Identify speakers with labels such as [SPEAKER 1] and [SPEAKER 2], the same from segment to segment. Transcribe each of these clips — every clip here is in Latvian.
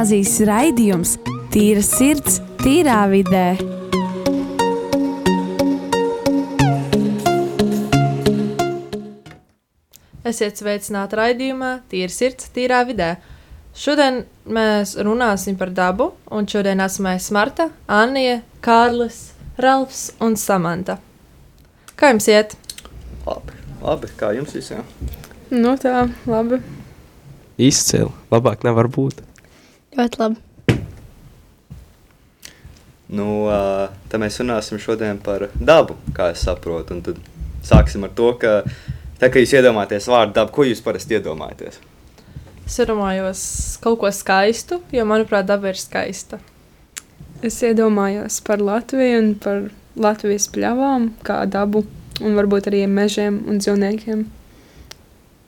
[SPEAKER 1] gimnāzijas raidījums Tīra sirds, tīrā vidē.
[SPEAKER 2] Esiet sveicināti raidījumā Tīra sirds, tīrā vidē. Šodien mēs runāsim par dabu, un šodien esmu es Marta, Anija, Kārlis, Ralfs un Samanta. Kā jums iet?
[SPEAKER 3] Labi, labi. kā jums visiem?
[SPEAKER 4] Nu tā, labi.
[SPEAKER 5] Izcili. Labāk nevar būt.
[SPEAKER 6] Ļoti labi.
[SPEAKER 3] Nu, ā, tad mēs runāsim šodien par dabu, kā es saprotu. Un tad sāksim ar to, ka, tā, ka jūs iedomājaties vārdu dabu, ko jūs parasti iedomājaties?
[SPEAKER 2] Es iedomājos kaut ko skaistu, jo, manuprāt, daba ir skaista.
[SPEAKER 4] Es iedomājos par Latviju un par Latvijas pļavām, kā dabu, un varbūt arī mežiem un dzīvniekiem.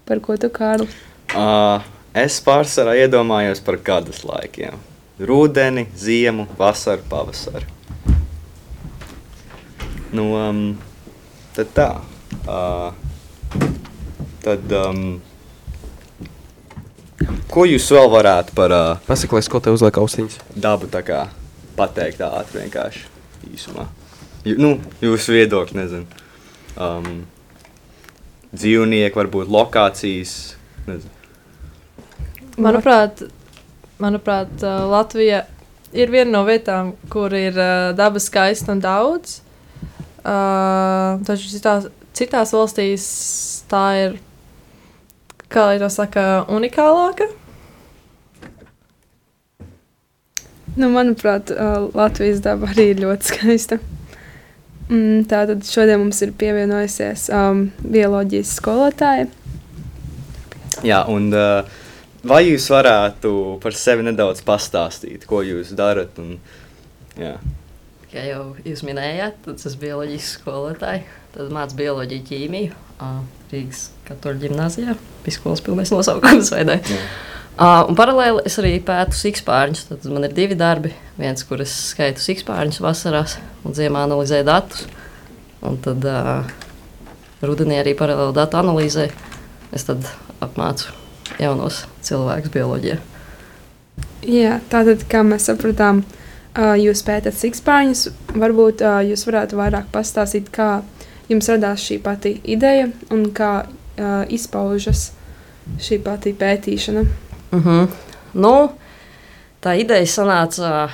[SPEAKER 4] Par ko tu, Kārli?
[SPEAKER 3] Uh, es pārsvarā iedomājos par gadus laikiem. Rudeni, ziemu, vasaru, pavasaru. Nu, um, tad tā. Uh, tad, um, ko jūs vēl varētu par uh,
[SPEAKER 5] Pasaki, lai es ko te uzlieku austiņas.
[SPEAKER 3] dabu tā kā pateikt ātri vienkārši īsumā? Jū, nu, jūsu viedokļi, nezinu. Um, dzīvnieki, varbūt lokācijas, nezinu.
[SPEAKER 2] Manuprāt, manuprāt ā, Latvija ir viena no vietām, kur ir ā, daba skaista un daudz. Uh, taču citās, citās valstīs tā ir, kā lai to saka, unikālāka.
[SPEAKER 4] Nu, manuprāt, ā, Latvijas daba arī ir ļoti skaista. Mm, Tātad šodien mums ir pievienojusies um, bioloģijas skolotāja.
[SPEAKER 3] Jā, un uh, vai jūs varētu par sevi nedaudz pastāstīt, ko jūs darat? Un, jā.
[SPEAKER 7] Kā jau jūs minējāt, tad es esmu bioloģijas skolotāja. Tad mācīju bioloģiju, ķīmiju Rīgas katoļu gimnājā. Bija skolas pilnais nosaukums. vai ne?
[SPEAKER 3] Jā.
[SPEAKER 7] Uh, paralēli es arī pētu sikspārņus. Tad man ir divi darbi. Viens, kur es skaitu sikspārņus vasarās un ziemā analizēju datus. Un tad uh, rudenī arī paralēli datu analīzē. Es tad apmācu jaunos cilvēkus bioloģijā.
[SPEAKER 4] Jā, tātad, kā mēs sapratām, jūs pētat sikspārņus. Varbūt jūs varētu vairāk pastāstīt, kā jums radās šī pati ideja un kā izpaužas šī pati pētīšana.
[SPEAKER 7] Uh -huh. nu, tā ideja sanāca.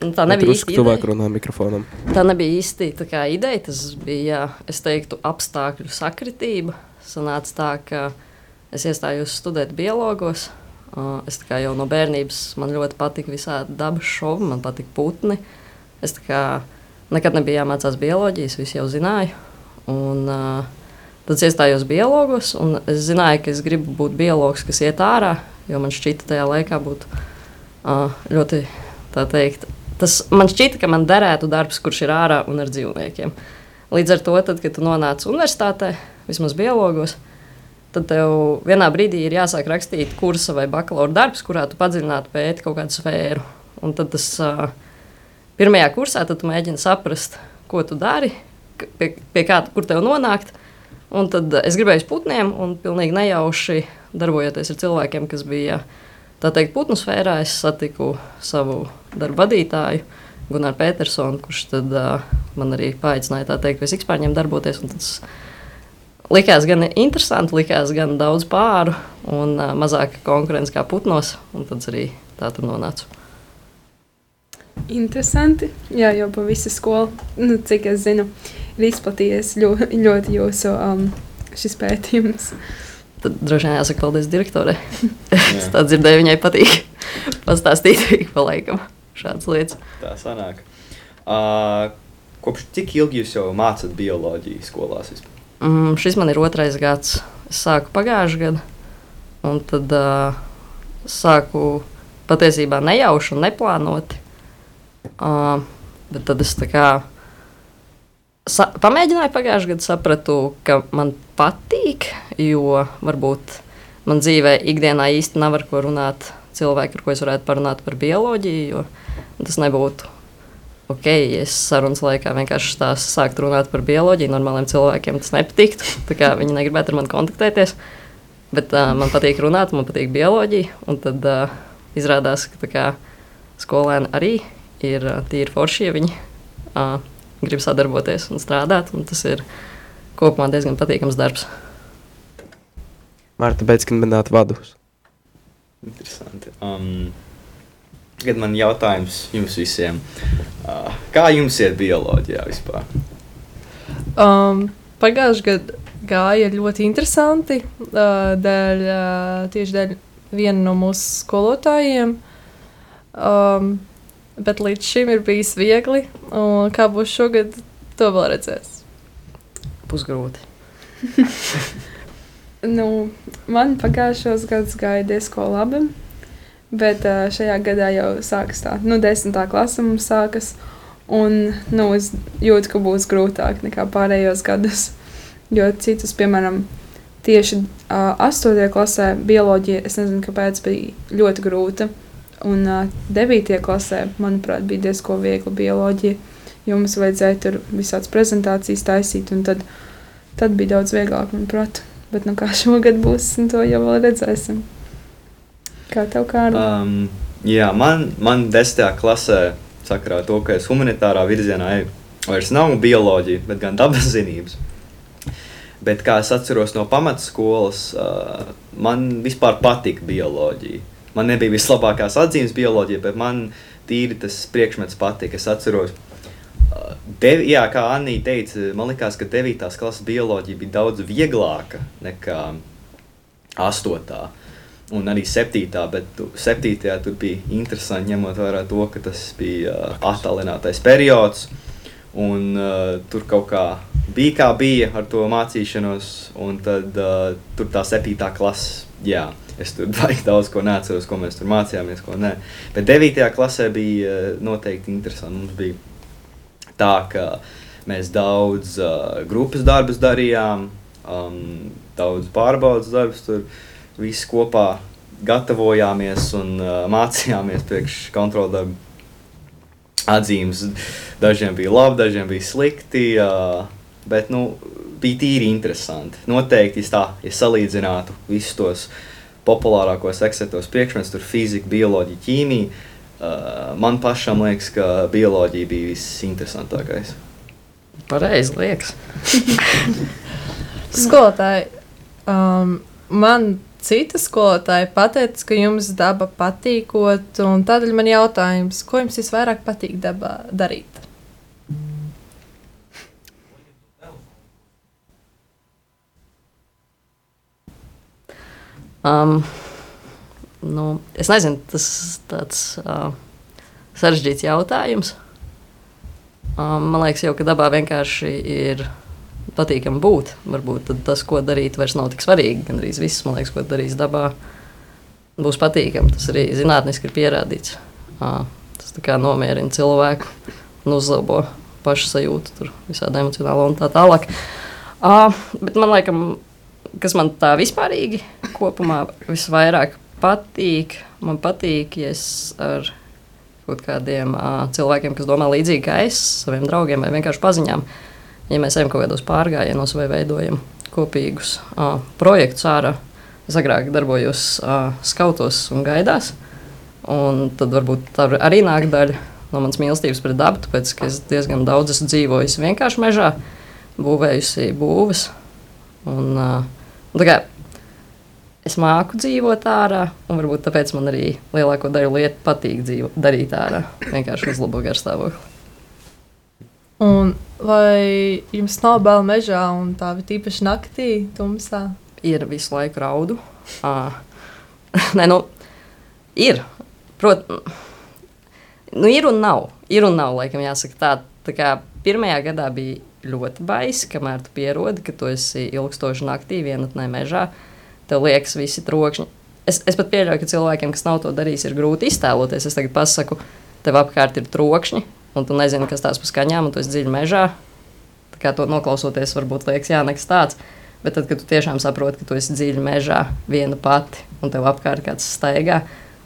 [SPEAKER 7] nu, Tā nebija īsti ideja.
[SPEAKER 5] runā mikrofonam.
[SPEAKER 7] Tā nebija īsti tā kā ideja. Tas bija, es teiktu, apstākļu sakritība. Sanāca tā, ka es iestājos studēt biologos. Es jau no bērnības man ļoti patika visādi dabas šovi, man patika putni. Es kā nekad nebiju jāmācās bioloģijas, visi jau zināju. Un, tad es iestājos biologos, un es zināju, ka es gribu būt biologs, kas iet ārā, jo man šķita tajā laikā būt uh, ļoti, tā teikt, tas man šķita, ka man derētu darbs, kurš ir ārā un ar dzīvniekiem. Līdz ar to, tad, kad tu nonāc universitātē, vismaz biologos, tad tev vienā brīdī ir jāsāk rakstīt kursa vai bakalaura darbs, kurā tu padziļināti pēti kaut kādu sfēru. Un tad tas uh, pirmajā kursā tu mēģini saprast, ko tu dari, pie, pie kā, kur tev nonākt. Un tad es gribēju putniem, un pilnīgi nejauši darbojoties ar cilvēkiem, kas bija tā teikt, putnu sfērā, es satiku savu darbu vadītāju, Gunārs Petersons, kurš tad, uh, man arī paaicināja tā teikt, pie sikspārņiem darboties. un Tas likās gan interesanti, likās gan daudz pāru un uh, mazāk konkurence kā putnos, un tad arī tā tur nonācu.
[SPEAKER 4] Interesanti. Jā, jau pa visu skolu, nu, cik es zinu, ir izplatījies ļoti, ļoti jūsu um, šis pētījums.
[SPEAKER 7] Tad droši vien jāsaka paldies direktorai. es tā dzirdēju, viņai patīk pastāstīt ik pa laikam šādas lietas.
[SPEAKER 3] Tā sanāk. Uh, kopš cik ilgi jūs jau mācāt bioloģiju skolās? vispār?
[SPEAKER 7] Mm, šis man ir otrais gads. Es sāku pagājušajā gadā, un tad uh, sāku patiesībā nejauši un neplānoti. Uh, bet tad es tā kā sa pamēģināju pagājušajā gadā, sapratu, ka man patīk, jo varbūt man dzīvē ikdienā īsti nav ar ko runāt cilvēki, ar ko es varētu parunāt par bioloģiju, jo tas nebūtu ok, es sarunas laikā vienkārši stāstu, sāktu runāt par bioloģiju. Normāliem cilvēkiem tas nepatiktu. Viņi negribētu ar mani kontaktēties. Bet uh, man patīk runāt, man patīk bioloģija. Un tad uh, izrādās, ka kā, skolēni arī ir uh, tīri forši, ja viņi uh, grib sadarboties un strādāt. Un tas ir kopumā diezgan patīkams darbs.
[SPEAKER 5] Marta beidz kandidātu vadus.
[SPEAKER 3] Interesanti. Um, Tagad man jautājums jums visiem. Uh, kā jums iet bioloģijā vispār?
[SPEAKER 2] Um, Pagājušajā gadā gāja ļoti interesanti. Uh, dēļ, uh, tieši dēļ viena no mūsu skolotājiem. Um, bet līdz šim ir bijis viegli. Un kā būs šogad, to vēl redzēs.
[SPEAKER 7] Pusgrūti.
[SPEAKER 4] Nu, man pagājušos gados gāja diezgan labi. Bet šajā gadā jau sākas tā, nu, desmitā klase mums sākas. Un nu, es jūtu, ka būs grūtāk nekā pārējos gados. Jo citus, piemēram, tieši uh, 8. klasē bioloģija, es nezinu, kāpēc bija ļoti grūta. Un uh, 9. klasē, manuprāt, bija diezgan viegla bioloģija. Jo mums vajadzēja tur visādas prezentācijas taisīt, un tad, tad bija daudz vieglāk, manuprāt. Bet nu, kā šogad būs, to jau redzēsim. Kā tev kāda?
[SPEAKER 3] Um, jā, man, man desmitajā klasē sakarā to, ka es humanitārā virzienā eju, vairs nav bioloģija, bet gan dabas zinības. Bet kā es atceros no pamatskolas, uh, man vispār patika bioloģija. Man nebija vislabākās atzīmes bioloģija, bet man tīri tas priekšmets patika. Es atceros, uh, dev, jā, kā Anija teica, man liekas, ka 9. klases bioloģija bija daudz vieglāka nekā 8 un arī septītā, bet tu, septītajā tur bija interesanti ņemot vērā to, ka tas bija uh, attālinātais periods. Un, uh, tur kaut kā bija, kā bija ar to mācīšanos, un tad uh, tur tā septītā klase, jā, es tur baigi daudz ko neatceros, ko mēs tur mācījāmies, ko nē. Bet devītajā klasē bija uh, noteikti interesanti. Mums bija tā, ka mēs daudz uh, grupas darbus darījām, um, daudz pārbaudas darbus tur. Uh, visi kopā gatavojāmies un uh, mācījāmies priekš kontrolu darbu. Atzīmes dažiem bija labi, dažiem bija slikti, uh, bet nu, bija tīri interesanti. Noteikti, ja, tā, ja salīdzinātu visus tos populārākos ekspertos priekšmetus, tur fizika, bioloģija, ķīmija, uh, man pašam liekas, ka bioloģija bija visinteresantākais.
[SPEAKER 7] Pareizi liekas.
[SPEAKER 2] Skolotāji, um, man cita skolotāja pateica, ka jums daba patīkot, tādēļ man jautājums, ko jums visvairāk patīk dabā darīt?
[SPEAKER 7] Um, nu, es nezinu, tas ir tāds uh, sarežģīts jautājums. Um, man liekas, jau ka dabā vienkārši ir patīkami būt. Varbūt tas, ko darīt, vairs nav tik svarīgi. Gan arī viss, man liekas, ko darīs dabā, būs patīkami. Tas arī zinātniski ir pierādīts. Tas nomierina cilvēku un uzlabo pašu sajūtu, tur visādi emocionāli un tā tālāk. À, bet man liekas, kas man tā vispārīgi kopumā visvairāk patīk, man patīk, ja es ar kaut kādiem uh, cilvēkiem, kas domā līdzīgi kā es, saviem draugiem vai vienkārši paziņām, uh, ja mēs ejam kaut kādos pārgājienos vai veidojam kopīgus uh, projektus ārā. Es agrāk darbojos uh, skautos un gaidās, un tad varbūt tā arī nāk daļa no manas mīlestības pret dabu, tāpēc ka es diezgan daudz esmu dzīvojis vienkārši mežā, būvējusi būves. Un, uh, kā, es māku dzīvot ārā, un varbūt tāpēc man arī lielāko daļu lietu patīk dzīvo, darīt ārā. Vienkārši uzlabo garstāvokli.
[SPEAKER 2] Un vai jums nav bail mežā un tā ir tīpaši naktī, tumsā?
[SPEAKER 7] Ir visu laiku raudu. Uh, Nē, nu, ir. Protams, nu, ir un nav. Ir un nav, laikam, jāsaka tā. tā kā pirmajā gadā bija ļoti baisi, kamēr tu pierodi, ka tu esi ilgstoši naktī vienatnē mežā. Tev liekas, visi trokšņi. Es, es pat pieļauju, ka cilvēkiem, kas nav to darījis, ir grūti iztēloties. Es tagad pasaku, tev apkārt ir trokšņi, un tu nezini, kas tās par skaņām, un tu esi dziļi mežā. Tā kā to noklausoties, varbūt liekas, jā, nekas tāds. Bet tad, kad tu tiešām saproti, ka tu esi dziļi mežā, viena pati, un tev apkārt kāds staigā,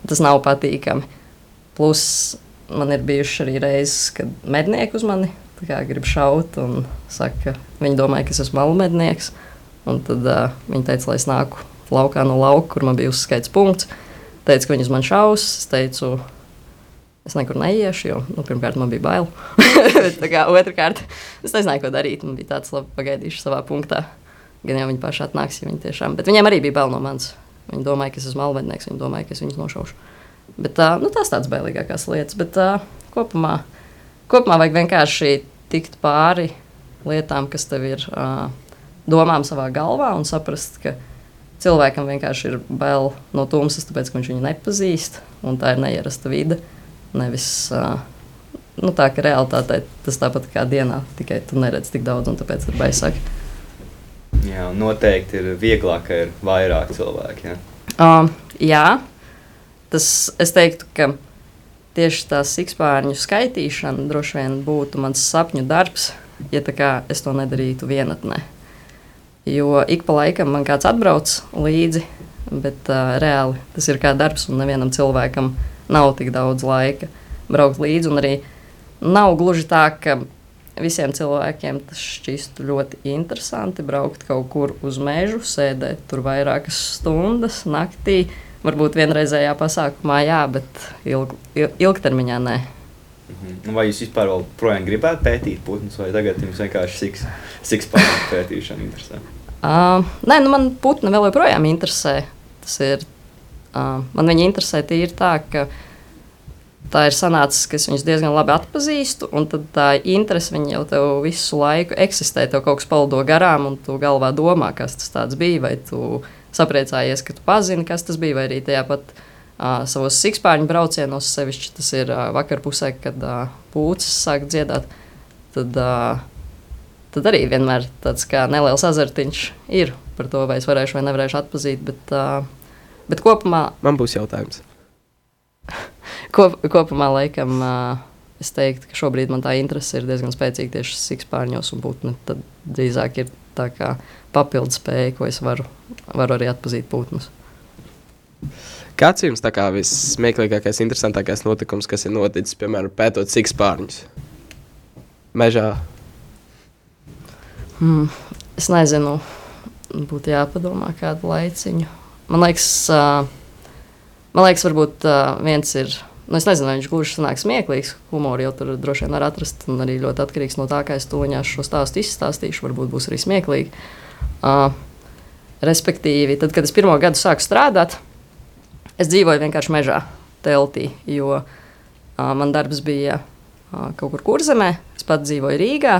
[SPEAKER 7] tas nav patīkami. Plus man ir bijuši arī reizes, kad mednieki uz mani grib šaut, un saka, viņi domāja, ka es esmu malmednieks. Un tad uh, viņi teica, lai es nāku laukā no lauka, kur man bija uzskaits punkts. teica, ka viņi uz mani šaus. Es teicu, es nekur neiešu, jo nu, pirmkārt man bija bail. Otrkārt, es nezināju, ko darīt. Man bija tāds, labi, pagaidīšu savā punktā. Gan jau viņi paši atnāks, ja viņi tiešām. Bet viņiem arī bija bail no manis. Viņi domāja, ka es esmu malvednieks, viņi domāja, ka es viņus nošaušu. Bet, uh, nu, tās tādas bailīgākās lietas. Bet uh, kopumā, kopumā vajag vienkārši tikt pāri lietām, kas tev ir uh, domām savā galvā un saprast, ka cilvēkam vienkārši ir bail no tumsas, tāpēc, ka viņš viņu nepazīst. Un tā ir neierasta vide. Nevis uh, nu, tā, ka realitātē tas tāpat kā dienā, tikai tu neredzi tik daudz, un tāpēc ir baisāk.
[SPEAKER 3] Jā, noteikti ir vieglāk, ka ir vairāk cilvēku. Jā.
[SPEAKER 7] Uh, jā, tas es teiktu, ka tieši tā sikspārņu skaitīšana droši vien būtu mans sapņu darbs, ja es to nedarītu vienatnē. Jo ik pa laikam man kāds atbrauc līdzi, bet uh, reāli tas ir kā darbs, un nevienam cilvēkam nav tik daudz laika braukt līdzi. Un arī nav gluži tā, ka visiem cilvēkiem tas šķistu ļoti interesanti braukt kaut kur uz mežu, sēdēt tur vairākas stundas naktī. Varbūt vienreizējā pasākumā, jā, bet ilg, ilg, ilgtermiņā nē.
[SPEAKER 3] Mhm. Vai jūs vispār joprojām gribētu pētīt putnus, vai tagad jums vienkārši sikspārņu pētīšana interesē?
[SPEAKER 7] Uh, nē, nu man putni vēl joprojām interesē. Tas ir, uh, man viņi interesē tīri tā, ka tā ir sanācis, ka es viņus diezgan labi atpazīstu, un tā interese viņa jau tev visu laiku eksistē. Tev kaut kas palido garām, un tu galvā domā, kas tas bija. Vai tu sapriecājies, ka tu pazini, kas tas bija, vai arī tajā pat uh, savos sikspārņu braucienos, sevišķi tas ir uh, vakar pusē, kad uh, pūcis sāk dziedāt. Tad, uh, tad arī vienmēr tāds neliels azartiņš ir par to, vai es varēšu vai nevarēšu atpazīt. Bet, uh, bet kopumā
[SPEAKER 5] man būs jautājums.
[SPEAKER 7] Kop, kopumā, laikam, es teiktu, ka šobrīd man tā interese ir diezgan spēcīga tieši sikspārņos un putni. Tad drīzāk ir tā kā papildus spēja, ko es varu, varu arī atpazīt putnus.
[SPEAKER 5] Kāds jums ir vissmieklīgākais, interesantākais notikums, kas ir noticis, piemēram, pētot sikspārņus mežā?
[SPEAKER 7] Hmm, es nezinu, būtu jāpadomā kādu laiciņu. Man liekas, uh, man liekas varbūt uh, viens ir Nu, es nezinu, vai viņš gluži sanāk smieklīgs. Humoru jau tur droši vien var atrast. Un arī ļoti atkarīgs no tā, kā es toņā šo stāstu izstāstīšu. Varbūt būs arī smieklīgi. Uh, respektīvi, tad, kad es pirmo gadu sāku strādāt, es dzīvoju vienkārši mežā, teltī. Jo uh, man darbs bija uh, kaut kur kurzemē, es pats dzīvoju Rīgā.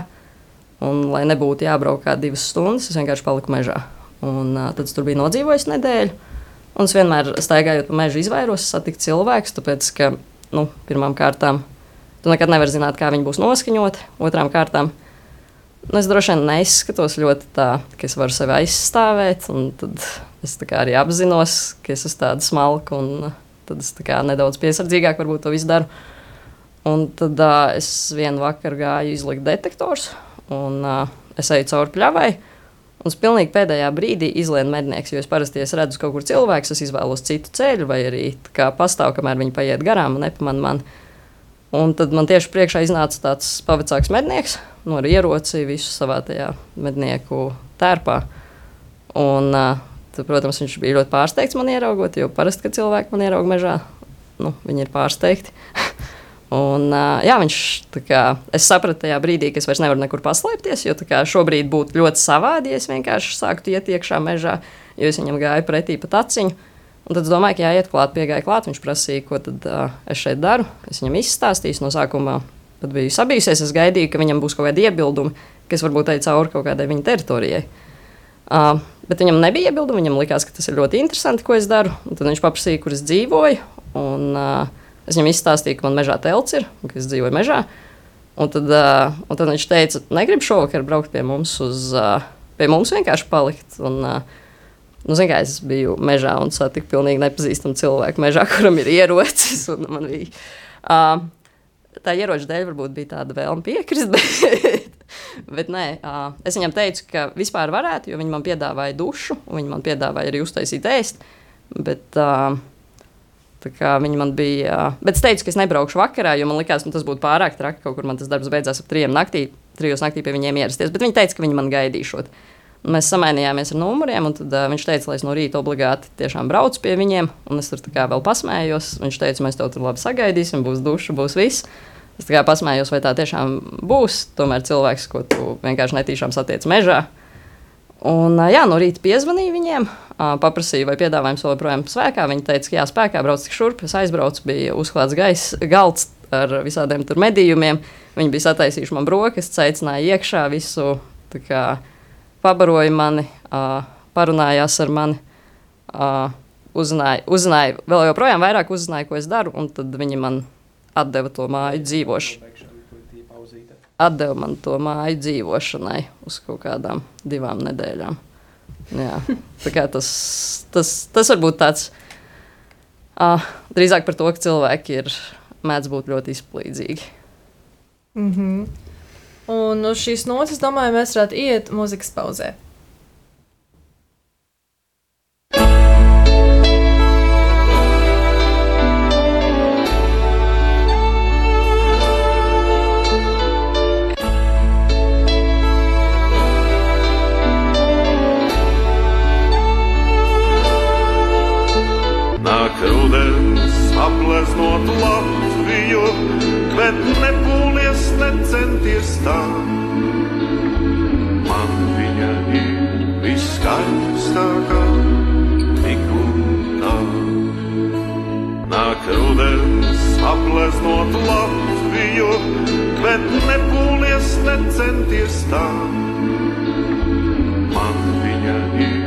[SPEAKER 7] Un, lai nebūtu jābrauk kā divas stundas, es vienkārši paliku mežā. Un, uh, tad es tur biju nodzīvojis nedēļu. Un es vienmēr staigājot pa mežu, izvairos satikt cilvēkus, tāpēc, ka nu, pirmām kārtām tu nekad nevari zināt, kā viņi būs noskaņoti. Otrām kārtām nu, es droši vien neizskatos ļoti tā, ka es varu sevi aizstāvēt. Tad es arī apzinos, ka es esmu tāda smalka, un tad es nedaudz piesardzīgāk varbūt to visu daru. Un tad uh, es vienu vakaru gāju izlikt detektorus, un uh, es eju cauri pļavai. Un es pilnīgi pēdējā brīdī izlēmu mednieks, jo es parasti, es redzu kaut kur cilvēku, es izvēlos citu ceļu, vai arī pastāv, kamēr viņi paiet garām un nepamanā mani. Un tad man tieši priekšā iznāca tāds pavicāks mednieks, no nu, ieroci visu savā tajā mednieku tērpā. Un, tad, protams, viņš bija ļoti pārsteigts man ieraugot, jo parasti, kad cilvēki man ieraug mežā, nu, viņi ir pārsteigti. Un, jā, viņš, kā, es sapratu tajā brīdī, ka es vairs nevaru nekur paslēpties, jo kā, šobrīd būtu ļoti savādi, ja es vienkārši sāktu iet iekšā mežā, jo es viņam gāju pretī pat aciņu. Un tad es domāju, ka jāiet klāt, piegāja klāt. Viņš prasīja, ko tad, uh, es šeit daru. Es viņam izstāstīju no sākuma. Pat biju sabijusies, es gaidīju, ka viņam būs kaut kādi iebildumi, kas varbūt ej cauri kaut kādai viņa teritorijai. Uh, bet viņam nebija iebildumi. Viņam likās, ka tas ir ļoti interesanti, ko es daru. Un tad viņš paprasīja, kur es dzīvoju. Un, uh, Es viņam izstāstīju, ka man mežā telts ir, ka es dzīvoju mežā. Un tad, uh, un tad viņš teica, negribu šovakar braukt pie mums, uz, uh, pie mums vienkārši palikt. Un, uh, nu, zin, es biju mežā un satiku pilnīgi nepazīstamu cilvēku mežā, kuram ir ierocis. Bija, uh, tā ieroča dēļ varbūt bija tāda vēlme piekrist, bet, bet nē, uh, es viņam teicu, ka vispār varētu, jo viņi man piedāvāja dušu, un viņi man piedāvāja arī uztaisīt ēst. Bet, uh, Viņi man bija. Bet es teicu, ka es nebraukšu vakarā, jo man liekas, nu, tas būtu pārāk traki. Kaut kur man tas darbs beidzās ap trijiem naktī, trijos naktī pie viņiem ierasties. Bet viņi teica, ka viņi man gaidīšot. Mēs samainījāmies ar numuriem, un tad, uh, viņš teica, lai es no rīta obligāti tiešām braucu pie viņiem. Es tur kā vēl pasmējos. Viņš teica, mēs tev tur labi sagaidīsim, būs duša, būs viss. Es kā pasmējos, vai tā tiešām būs. Tomēr cilvēks, ko tu vienkārši netīšām satiec mežā. Un, jā, no rīta piezvanīju viņiem, paprasīju, vai piedāvājums joprojām spēkā. Viņi teica, ka jā, spēkā brauc tik šurp. Es aizbraucu, bija uzklāts gaiss, galds ar visādiem tur medījumiem. Viņi bija sataisījuši man brokastis, aicināja iekšā visu. Kā, pabaroja mani, parunājās ar mani, uzzināja, uzzināja, vēl joprojām vairāk uzzināja, ko es daru, un tad viņi man atdeva to māju dzīvošanai. Atdeva man to māju dzīvošanai uz kaut kādām divām nedēļām. Jā, tā kā tas, tas, tas var būt tāds uh, drīzāk par to, ka cilvēki ir mēdz būt ļoti izplīdzīgi.
[SPEAKER 2] Mm -hmm. Un uz šīs notis, domāju, mēs varētu iet muzikas pauzē.
[SPEAKER 6] Apleznot Latviju, bet nepūlies, necenties tā. Man viņa ir viskaistākā, tik un tā. Nāk rudens, apleznot Latviju, bet nepūlies, necenties tā. Man viņa ir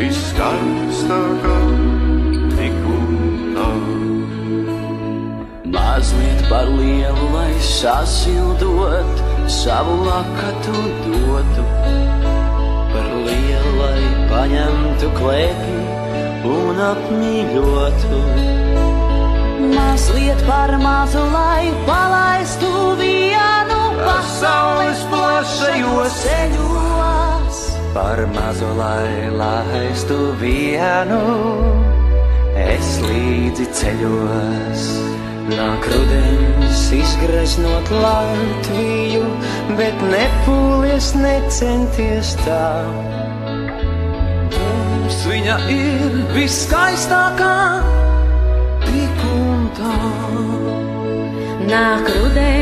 [SPEAKER 6] viskaistākā,
[SPEAKER 8] par lielu, lai sasildot savu lakatu dotu. Par lielu, lai paņemtu klēpī un apmīļotu.
[SPEAKER 9] Mazliet par mazu, lai palaistu vienu pasaules plašajos ceļos.
[SPEAKER 8] Par mazu, lai laistu vienu, es līdzi ceļos. Nāk rudens, izgreznot Latviju, bet nepūlies, necenties tā. Mums viņa ir viskaistākā, tik un tā.
[SPEAKER 9] Nāk rudens,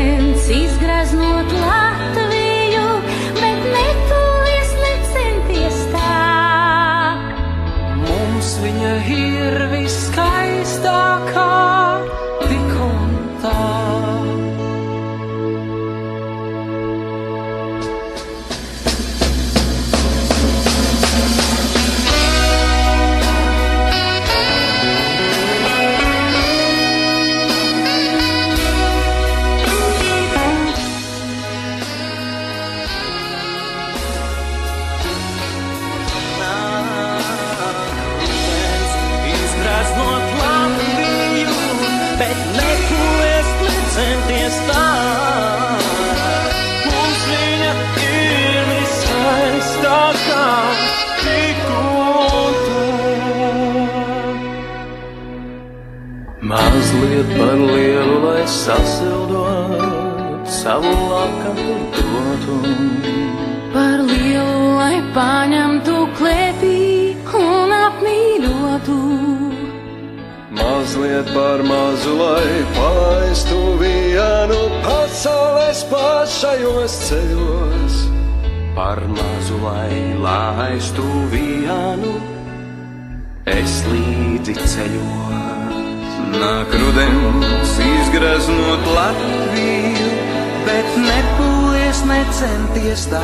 [SPEAKER 8] lielu, lai sasildot savu lakatu dotu.
[SPEAKER 9] Par lielu, lai paņemtu klēpī un apmīļotu.
[SPEAKER 8] Mazliet par mazu, lai palaistu vienu pasaules pašajos ceļos. Par mazu, lai laistu vienu, es līdzi ceļos. Nāk rudens, izgraznot Latviju, bet nepūlies, necenties tā.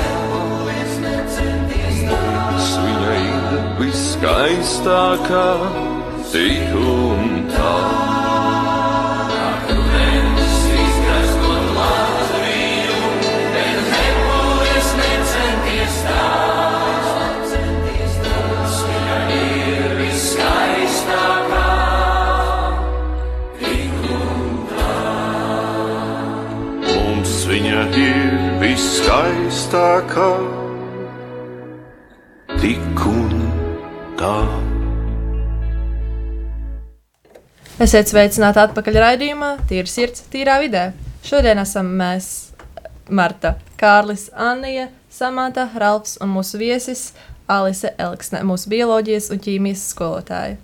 [SPEAKER 8] Mums viņa ir viskaistākā, tik un tā. Viņa ir viskaistākā, tik un
[SPEAKER 6] tā.
[SPEAKER 2] Esiet sveicināti atpakaļ raidījumā, Tīra sirds, tīrā vidē. Šodien esam mēs, Marta, Kārlis, Anija, Samanta, Ralfs un mūsu viesis Alise Elksne, mūsu bioloģijas un ķīmijas skolotāja.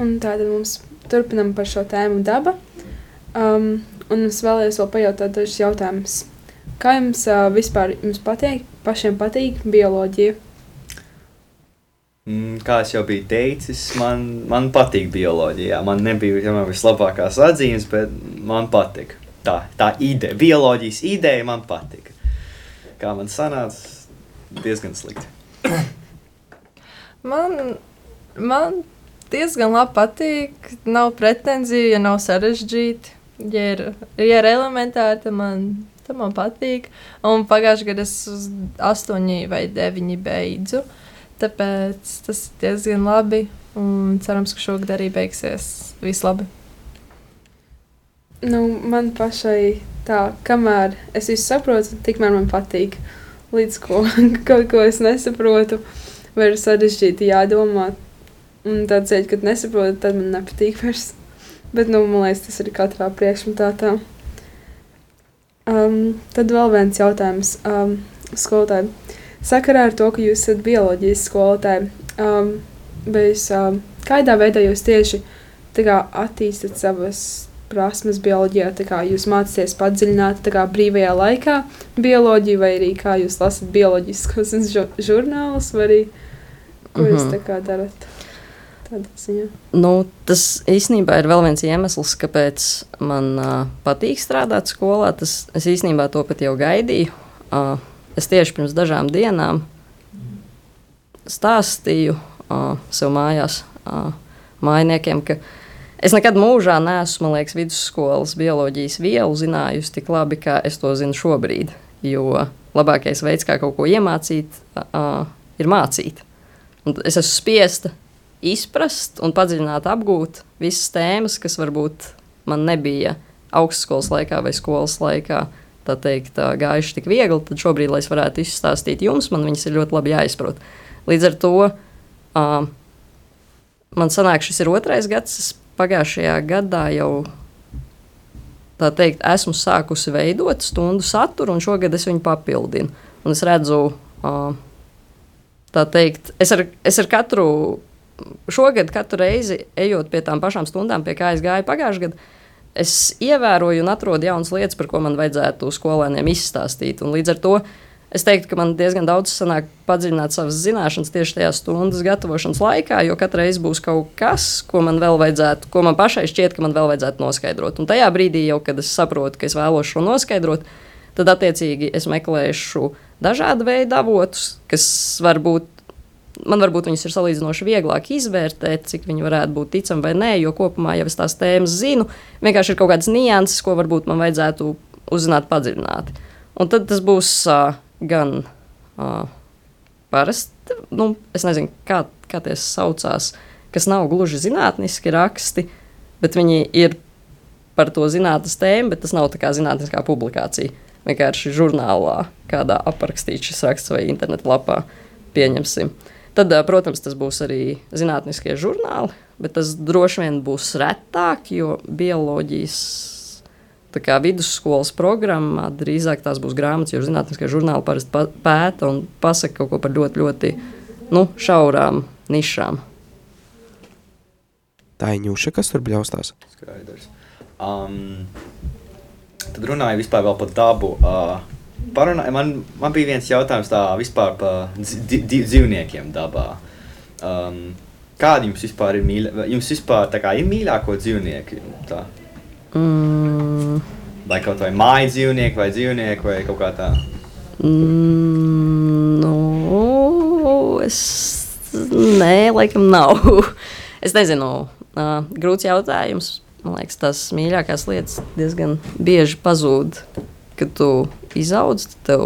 [SPEAKER 4] Un tātad mums turpinam par šo tēmu daba. Um, un es vēlējos vēl pajautāt dažus jautājumus. Kā jums uh, vispār jums patīk, pašiem patīk bioloģija?
[SPEAKER 3] Mm, Kā jau biju teicis, man, man patīk bioloģija. Man nebija vienmēr vislabākās atzīmes, bet man patika. Tā, tā ideja, bioloģijas ideja man patika. Kā man sanāca, diezgan slikti.
[SPEAKER 2] Man, man diezgan labi patīk. Nav pretenziju, ja nav sarežģīti. Ja ir, ja ir elementāri, tad man, tad man patīk. Un pagājušajā gadā es uz astoņi vai deviņi beidzu. Tāpēc tas ir diezgan labi. Un cerams, ka šogad arī beigsies viss labi.
[SPEAKER 4] Nu, man pašai tā, kamēr es visu saprotu, tikmēr man patīk. Līdz ko kaut ko es nesaprotu, vai ir sarežģīti jādomā. Un tad, kad nesaprotu, tad man nepatīk vairs. Bet, nu, man liekas, tas ir katrā priekšmetā tā. Um, tad vēl viens jautājums um, skolotājiem. Sakarā ar to, ka jūs esat bioloģijas skolotāji, um, vai jūs, um, kādā veidā jūs tieši kā, attīstat savas prasmes bioloģijā, kā jūs mācāties padziļināt kā brīvajā laikā bioloģiju, vai arī kā jūs lasat bioloģiskos žu- žurnālus, vai arī ko jūs
[SPEAKER 7] Mhm.
[SPEAKER 4] tā kā darat.
[SPEAKER 7] Nu, tas īstenībā ir vēl viens iemesls, kāpēc man uh, patīk strādāt skolā. Tas, es īstenībā to pat jau gaidīju. Uh, es tieši pirms dažām dienām stāstīju uh, sev mājās, uh, mājiniekiem, ka es nekad mūžā neesmu, liekas, vidusskolas bioloģijas vielu zinājusi tik labi, kā es to zinu šobrīd. Jo labākais veids, kā kaut ko iemācīt, uh, ir mācīt. Un es esmu spiesta izprast un padziļināt, apgūt visas tēmas, kas varbūt man nebija augstskolas laikā vai skolas laikā. Tā teikt, gājuši tik viegli, tad šobrīd, lai es varētu izstāstīt jums, man viņas ir ļoti labi jāizprot. Līdz ar to uh, man sanāk, šis ir otrais gads. Es pagājušajā gadā jau tā teikt, esmu sākusi veidot stundu saturu, un šogad es viņu papildinu. Un es redzu, uh, tā teikt, es ar, es ar katru šogad, katru reizi ejot pie tām pašām stundām, pie kā es gāju pagājušajā gadā, es ievēroju un atrodu jaunas lietas, par ko man vajadzētu skolēniem izstāstīt. Un līdz ar to es teiktu, ka man diezgan daudz sanāk padziļināt savas zināšanas tieši tajā stundas gatavošanas laikā, jo katrai reizē būs kaut kas, ko man vēl vajadzētu, ko man pašai šķiet, ka man vēl vajadzētu noskaidrot. Un tajā brīdī, jau, kad es saprotu, ka es vēlos šo noskaidrot, tad attiecīgi es meklēšu dažādu veidu avotus, kas varbūt man varbūt viņas ir salīdzinoši vieglāk izvērtēt, cik viņi varētu būt ticami vai nē, jo kopumā jau es tās tēmas zinu. Vienkārši ir kaut kādas nianses, ko varbūt man vajadzētu uzzināt padziļināti. Un tad tas būs uh, gan uh, parasti, nu, es nezinu, kā, kā tie saucās, kas nav gluži zinātniski raksti, bet viņi ir par to zinātnes tēmu, bet tas nav tā kā zinātniskā publikācija. Vienkārši žurnālā, kādā aprakstīts šis raksts vai internetu lapā, pieņemsim. Tad, protams, tas būs arī zinātniskie žurnāli, bet tas droši vien būs retāk, jo bioloģijas kā vidusskolas programmā drīzāk tās būs grāmatas, jo zinātniskie žurnāli parasti pa- pēta un pasaka kaut ko par ļoti, ļoti nu, šaurām nišām.
[SPEAKER 5] Tā ir ņūša, kas tur bļaustās.
[SPEAKER 3] Skaidrs. Um, tad runāju vispār vēl par dabu. Uh, parunā, man, man bija viens jautājums tā vispār par dzi- di- dzīvniekiem dabā. Um, kādi jums vispār ir mīļākie? Jums vispār kā ir mīļāko dzīvnieki? Tā?
[SPEAKER 7] Mm,
[SPEAKER 3] Vai kaut vai māju dzīvnieki, vai dzīvnieki, vai kaut kā tā.
[SPEAKER 7] mm, nu, es nē, laikam nav. es nezinu, uh, grūts jautājums. Man liekas, tās mīļākās lietas diezgan bieži pazūd, kad tu izaudz, tad tev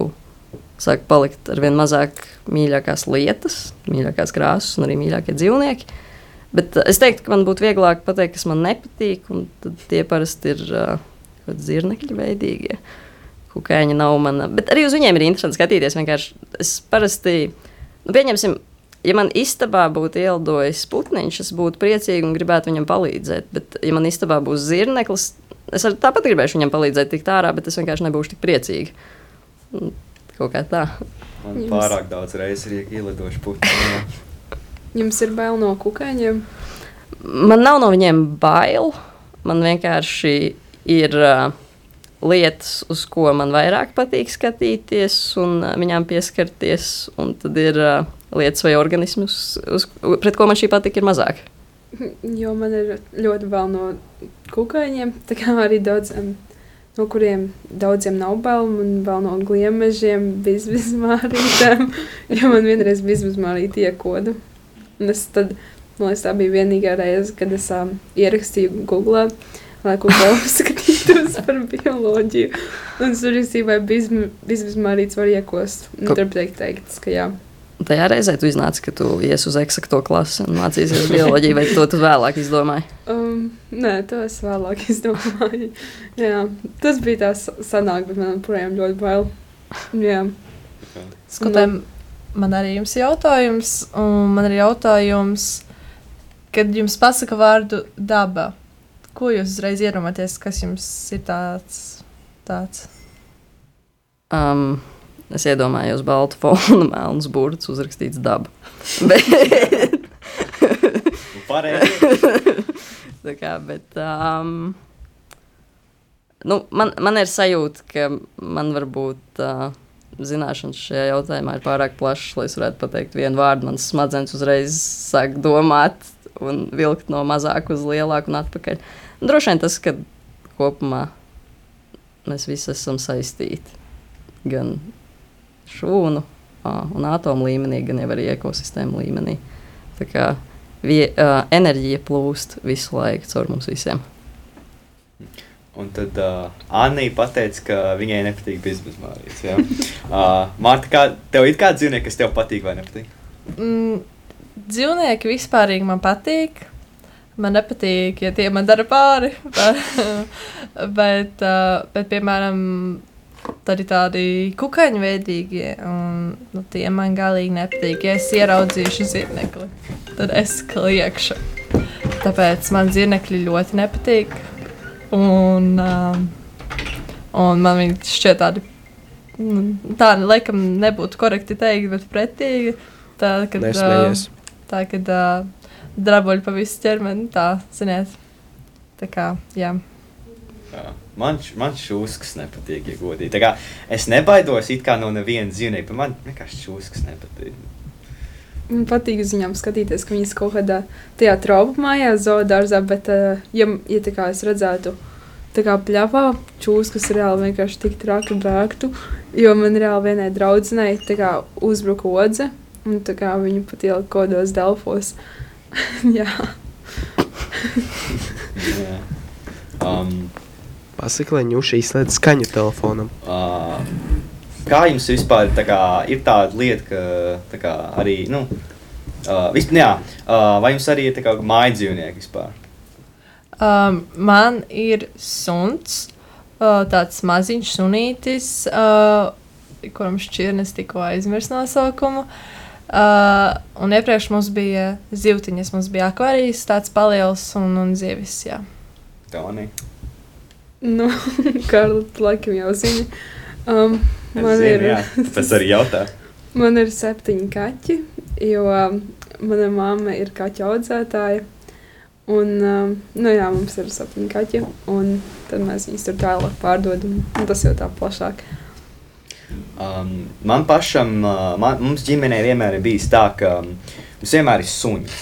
[SPEAKER 7] sāk palikt ar vien mazāk mīļākās lietas, mīļākās krāsas un arī mīļākie dzīvnieki. Bet uh, es teiktu, ka man būtu vieglāk pateikt, kas man nepatīk, un tie parasti ir uh, kaut kādi zirnekļi veidīgie. Kukaiņi nav mana. Bet arī uz viņiem ir interesanti skatīties. Vienkārši es parasti, nu, pieņemsim, ja man istabā būtu ielidojis putniņš, es būtu priecīgi un gribētu viņam palīdzēt. Bet, ja man istabā būs zirneklis, es arī tāpat gribēšu viņam palīdzēt tikt ārā, bet es vienkārši nebūšu tik priecīga. Kaut kā tā.
[SPEAKER 3] Man
[SPEAKER 4] Jums-
[SPEAKER 3] pārāk daudz reizes ir ielidojuši putekļi.
[SPEAKER 4] Jums ir bail no kukaiņiem?
[SPEAKER 7] Man nav no viņiem bail. Man vienkārši ir uh, lietas, uz ko man vairāk patīk skatīties un uh, viņām pieskarties. Un tad ir uh, lietas vai organismus, uz, pret ko man šī patika ir mazāk.
[SPEAKER 4] Jo man ir ļoti bail no kukaiņiem. Tā kā arī daudziem, no kuriem daudziem nav bail. Man bail no gliemežiem, bizmārītēm. Jo man vienreiz bizmārīte iekoda. Un es tad, man liekas, tā bija vienīgā reize, kad es um, ierakstīju Google. Lai ko paskatītos par bioloģiju. Un es uzrakstīju, vai bizmārīts var iekost. Un
[SPEAKER 7] Ko-
[SPEAKER 4] tur tiek teikts, ka jā.
[SPEAKER 7] Tajā reizē tu iznāci, ka tu ies uz eksakto klasi un mācīsies bioloģiju, vai to tu vēlāk izdomāji?
[SPEAKER 4] Um, nē, to es vēlāk izdomāju. Jā, tas bija tāds sanāk, bet man joprojām ļoti bail. Jā.
[SPEAKER 2] Skotēm, man arī jums ir jautājums, un man ir jautājums, kad jums pasaka vārdu daba, ko jūs uzreiz iedomājaties, kas jums ir tāds? tāds?
[SPEAKER 7] Um, es iedomājos baltu fonu, melnus burbuļus, uzrakstīts daba. Bet, tā kā, bet, um, nu, man, man ir sajūta, ka man varbūt uh, zināšanas šajā jautājumā ir pārāk plašas, lai es varētu pateikt vienu vārdu. Manas smadzenes uzreiz sāk domāt un vilkt no mazāk uz lielāku un atpakaļ. Droši vien tas, ka kopumā mēs visi esam saistīti gan šūnu ā, un atomu līmenī, gan jau arī ekosistēmu līmenī. Tā kā vie, enerģija plūst visu laiku caur mums visiem.
[SPEAKER 3] Un tad uh, Anna pateica, ka viņai nepatīk biznesmārīts. Ja? Uh, Mārta, kā, tev ir kāds dzīvnieks, kas tev patīk vai nepatīk?
[SPEAKER 2] Mm, dzīvnieki vispār man patīk. Man nepatīk, ja tie man dara pāri. bet, uh, bet, piemēram, tad ir tādi kukaiņu veidīgie, un nu, tie man galīgi nepatīk. Ja es ieraudzīšu zīmekli, tad es kliekšu. Tāpēc man zīmekļi ļoti nepatīk. Un, um, un man viņi šķiet tādi, nu, tā laikam nebūtu korekti teikt, bet pretīgi. Tā, kad,
[SPEAKER 5] Nesmējies.
[SPEAKER 2] uh, tā, kad uh, drabuļi pa visu ķermeni, tā, ziniet. Tā kā, jā.
[SPEAKER 3] Jā. Man, man šūskas nepatīk, ja godīgi. Tā kā es nebaidos it kā no neviena dzīvnieka, man vienkārši šūskas nepatīk.
[SPEAKER 4] Man patīk uz viņām skatīties, ka viņas kaut kādā tajā traupu mājā, zoodārzā, bet, uh, ja, ja tā kā es redzētu, tā kā pļāvā čūs, kas reāli vienkārši tik traki bēgtu, jo man reāli vienai draudzenei uzbruka odze, un tā kā viņu pat ielika kodos delfos. Jā.
[SPEAKER 3] Jā. Um,
[SPEAKER 5] Pasaka, lai ņūši izslēdz skaņu telefonam.
[SPEAKER 3] uh, kā jums vispār tā kā, ir tāda lieta, ka tā kā, arī, nu, uh, vispār, jā, uh, vai jums arī ir kā mājas dzīvnieki vispār?
[SPEAKER 2] Um, man ir suns, uh, tāds maziņš sunītis, uh, kuram šķirnes tikko aizmirst nosaukumu. Uh, un iepriekš mums bija zivtiņas, mums bija akvārijas, tāds paliels un, un zivis. Jā.
[SPEAKER 3] Toni.
[SPEAKER 4] Nu, Karla, laikam jau zina. Um, man
[SPEAKER 3] zinu,
[SPEAKER 4] ir,
[SPEAKER 3] jā, tas arī jautā.
[SPEAKER 4] man ir septiņi kaķi, jo um, mana mamma ir kaķa audzētāja. Un, um, nu jā, mums ir septiņi kaķi, un tad mēs viņus tur tālāk pārdodam. Tas jau tā plašāk.
[SPEAKER 3] Um, man pašam, uh, man, mums ģimenē vienmēr ir bijis tā, ka um, mums vienmēr ir suņi.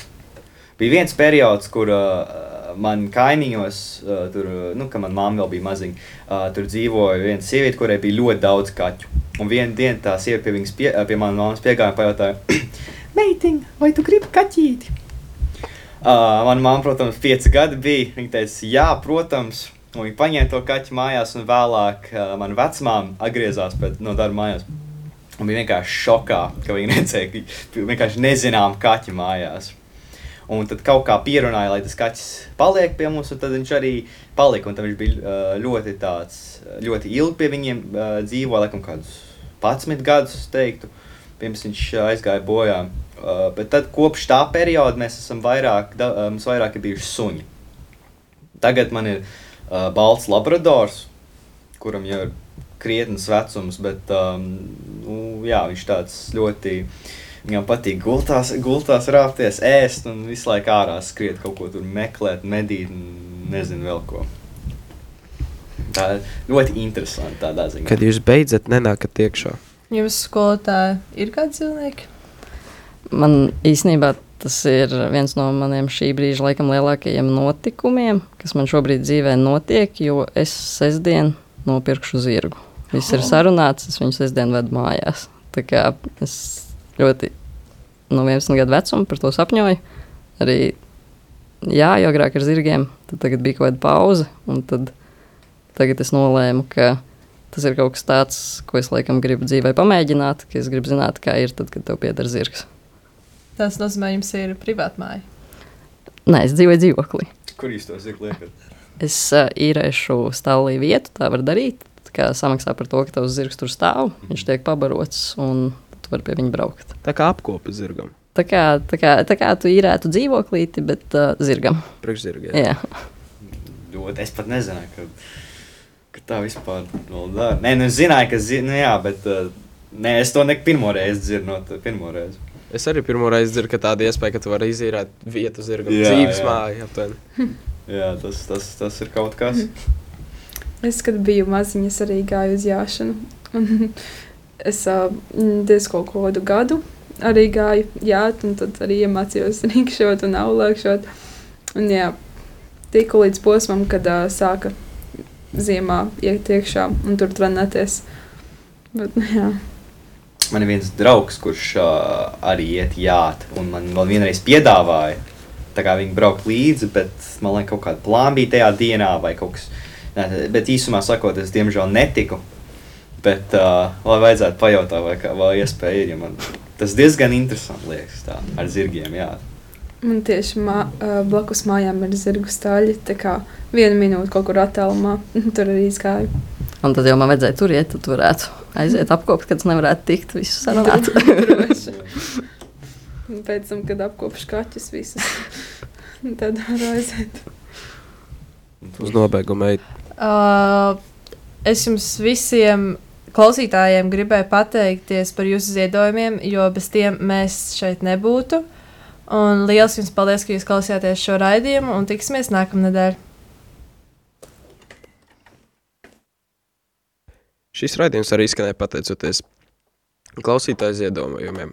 [SPEAKER 3] Bija viens periods, kur uh, man kaimiņos, uh, tur, nu, kad manā mamma vēl bija maziņa, uh, tur dzīvoja viena sieviete, kurai bija ļoti daudz kaķu. Un vienā dienā tā sieviete pie, viņas pie, pie manas mammas piegāja un pajautāja, Meitiņ, vai tu gribi kaķīti? Uh, Manā mamā, protams, pieci gadi bija. Viņa teica, jā, protams. Un viņa paņēma to kaķu mājās, un vēlāk uh, mana vecmāma atgriezās pēc, no darba mājās. Un bija vienkārši šokā, ka viņa redzēja, ka vienkārši nezinām kaķi mājās. Un tad kaut kā pierunāja, lai tas kaķis paliek pie mums, un tad viņš arī palika. Un tad viņš bija uh, ļoti, tāds, ļoti ilgi pie viņiem uh, dzīvoja, laikam, kādus 11 gadus, es teiktu, pirms viņš uh, aizgāja bojā. Uh, bet tad kopš tā perioda mēs esam vairāk, uh, mums vairāk ir bijuši suņi. Tagad man ir uh, balts labradors, kuram jau ir krietnes vecums, bet um, nu, jā, viņš tāds ļoti. Viņam patīk gultās, gultās rāpties, ēst un visu laiku ārā skriet, kaut ko tur meklēt, medīt, un nezinu vēl ko. Tā ir ļoti interesanti tādā ziņā.
[SPEAKER 5] Kad jūs beidzat, nenākat iekšā.
[SPEAKER 2] Jums skolotāji ir kādi dzīvnieki?
[SPEAKER 7] Man īstenībā tas ir viens no maniem šī brīža laikam lielākajiem notikumiem, kas man šobrīd dzīvē notiek, jo es sestdien nopirkšu zirgu. Viss ir sarunāts, es viņu sestdien vedu mājās. Tā kā es ļoti no 11 gadu vecuma par to sapņoju. Arī, jā, jo agrāk ar zirgiem, tad tagad bija kaut kāda pauze, un tad tagad es nolēmu, ka tas ir kaut kas tāds, ko es laikam gribu dzīvē pamēģināt, ka es gribu zināt, kā ir tad, kad tev pieder zirgs.
[SPEAKER 2] Tas nozīmē, jums ir privāta māja.
[SPEAKER 7] Nē, es dzīvoju dzīvoklī.
[SPEAKER 3] Kur jūs to zirgu liekat?
[SPEAKER 7] Es uh, īrēšu stāvlī vietu, tā var darīt. Tā kā samaksā par to, ka tavs zirgs tur stāv, viņš tiek pabarots un tu vari pie viņa braukt.
[SPEAKER 5] Tā kā apkopa zirgam.
[SPEAKER 7] Tā kā, tā kā, tā kā tu īrētu dzīvoklīti, bet uh, zirgam.
[SPEAKER 5] Priekšzirgam.
[SPEAKER 7] Jā.
[SPEAKER 3] Ļoti, es pat nezināju, ka, ka tā vispār vēl dara. Nē, nu, es zināju, ka zi, nu, jā, bet uh, nē, es to ne pirmo reizi dzirdu. No tā pirmo reizi.
[SPEAKER 5] Es arī pirmo reizi dzirdu, ka tāda iespēja, ka tu vari izīrēt vietu zirgam,
[SPEAKER 3] Jā,
[SPEAKER 5] dzīves
[SPEAKER 3] jā.
[SPEAKER 5] māju. aptuveni.
[SPEAKER 3] Jā, tas, tas, tas ir kaut kas.
[SPEAKER 4] Es, kad biju maziņa, arī gāju uz jāšanu. Es diezgan kaut kādu gadu arī gāju jāt, un tad arī iemācījos rīkšot un aulēkšot. Un jā, tiku līdz posmam, kad uh, sāka ziemā iet iekšā un tur trenēties. Bet, nu, jā.
[SPEAKER 3] Man ir viens draugs, kurš uh, arī iet jāt, un man vēl vienreiz piedāvāja. Tā kā viņi brauc līdzi, bet man liekas, kaut kāda plāna bija tajā dienā vai kaut kas. Bet īsumā sakot, es diemžēl netiku. Bet, uh, lai vajadzētu pajautāt, vai, kā- vai iespēja ir, ja man tas diezgan interesanti liekas, tā ar zirgiem. Jā.
[SPEAKER 4] Man tieši mā, blakus mājām ir zirgu stāļi. Tā kā viena minūte kaut kur attālumā, tur arī izgāju.
[SPEAKER 7] Un tad jau man vajadzēja tur iet, tad varētu aiziet apkopt, kad es nevarētu tikt visu sarunāt.
[SPEAKER 4] Pēc tam, kad apkopšu kaķus visus, tad var aiziet.
[SPEAKER 5] Uz nobeigumu ej.
[SPEAKER 2] Uh, es jums visiem klausītājiem gribēju pateikties par jūsu ziedojumiem, jo bez tiem mēs šeit nebūtu. Un liels jums paldies, ka jūs klausījāties šo raidījumu, un tiksimies nākamnedēļ.
[SPEAKER 5] Šis raidījums arī izskanēja pateicoties klausītāju ziedojumiem.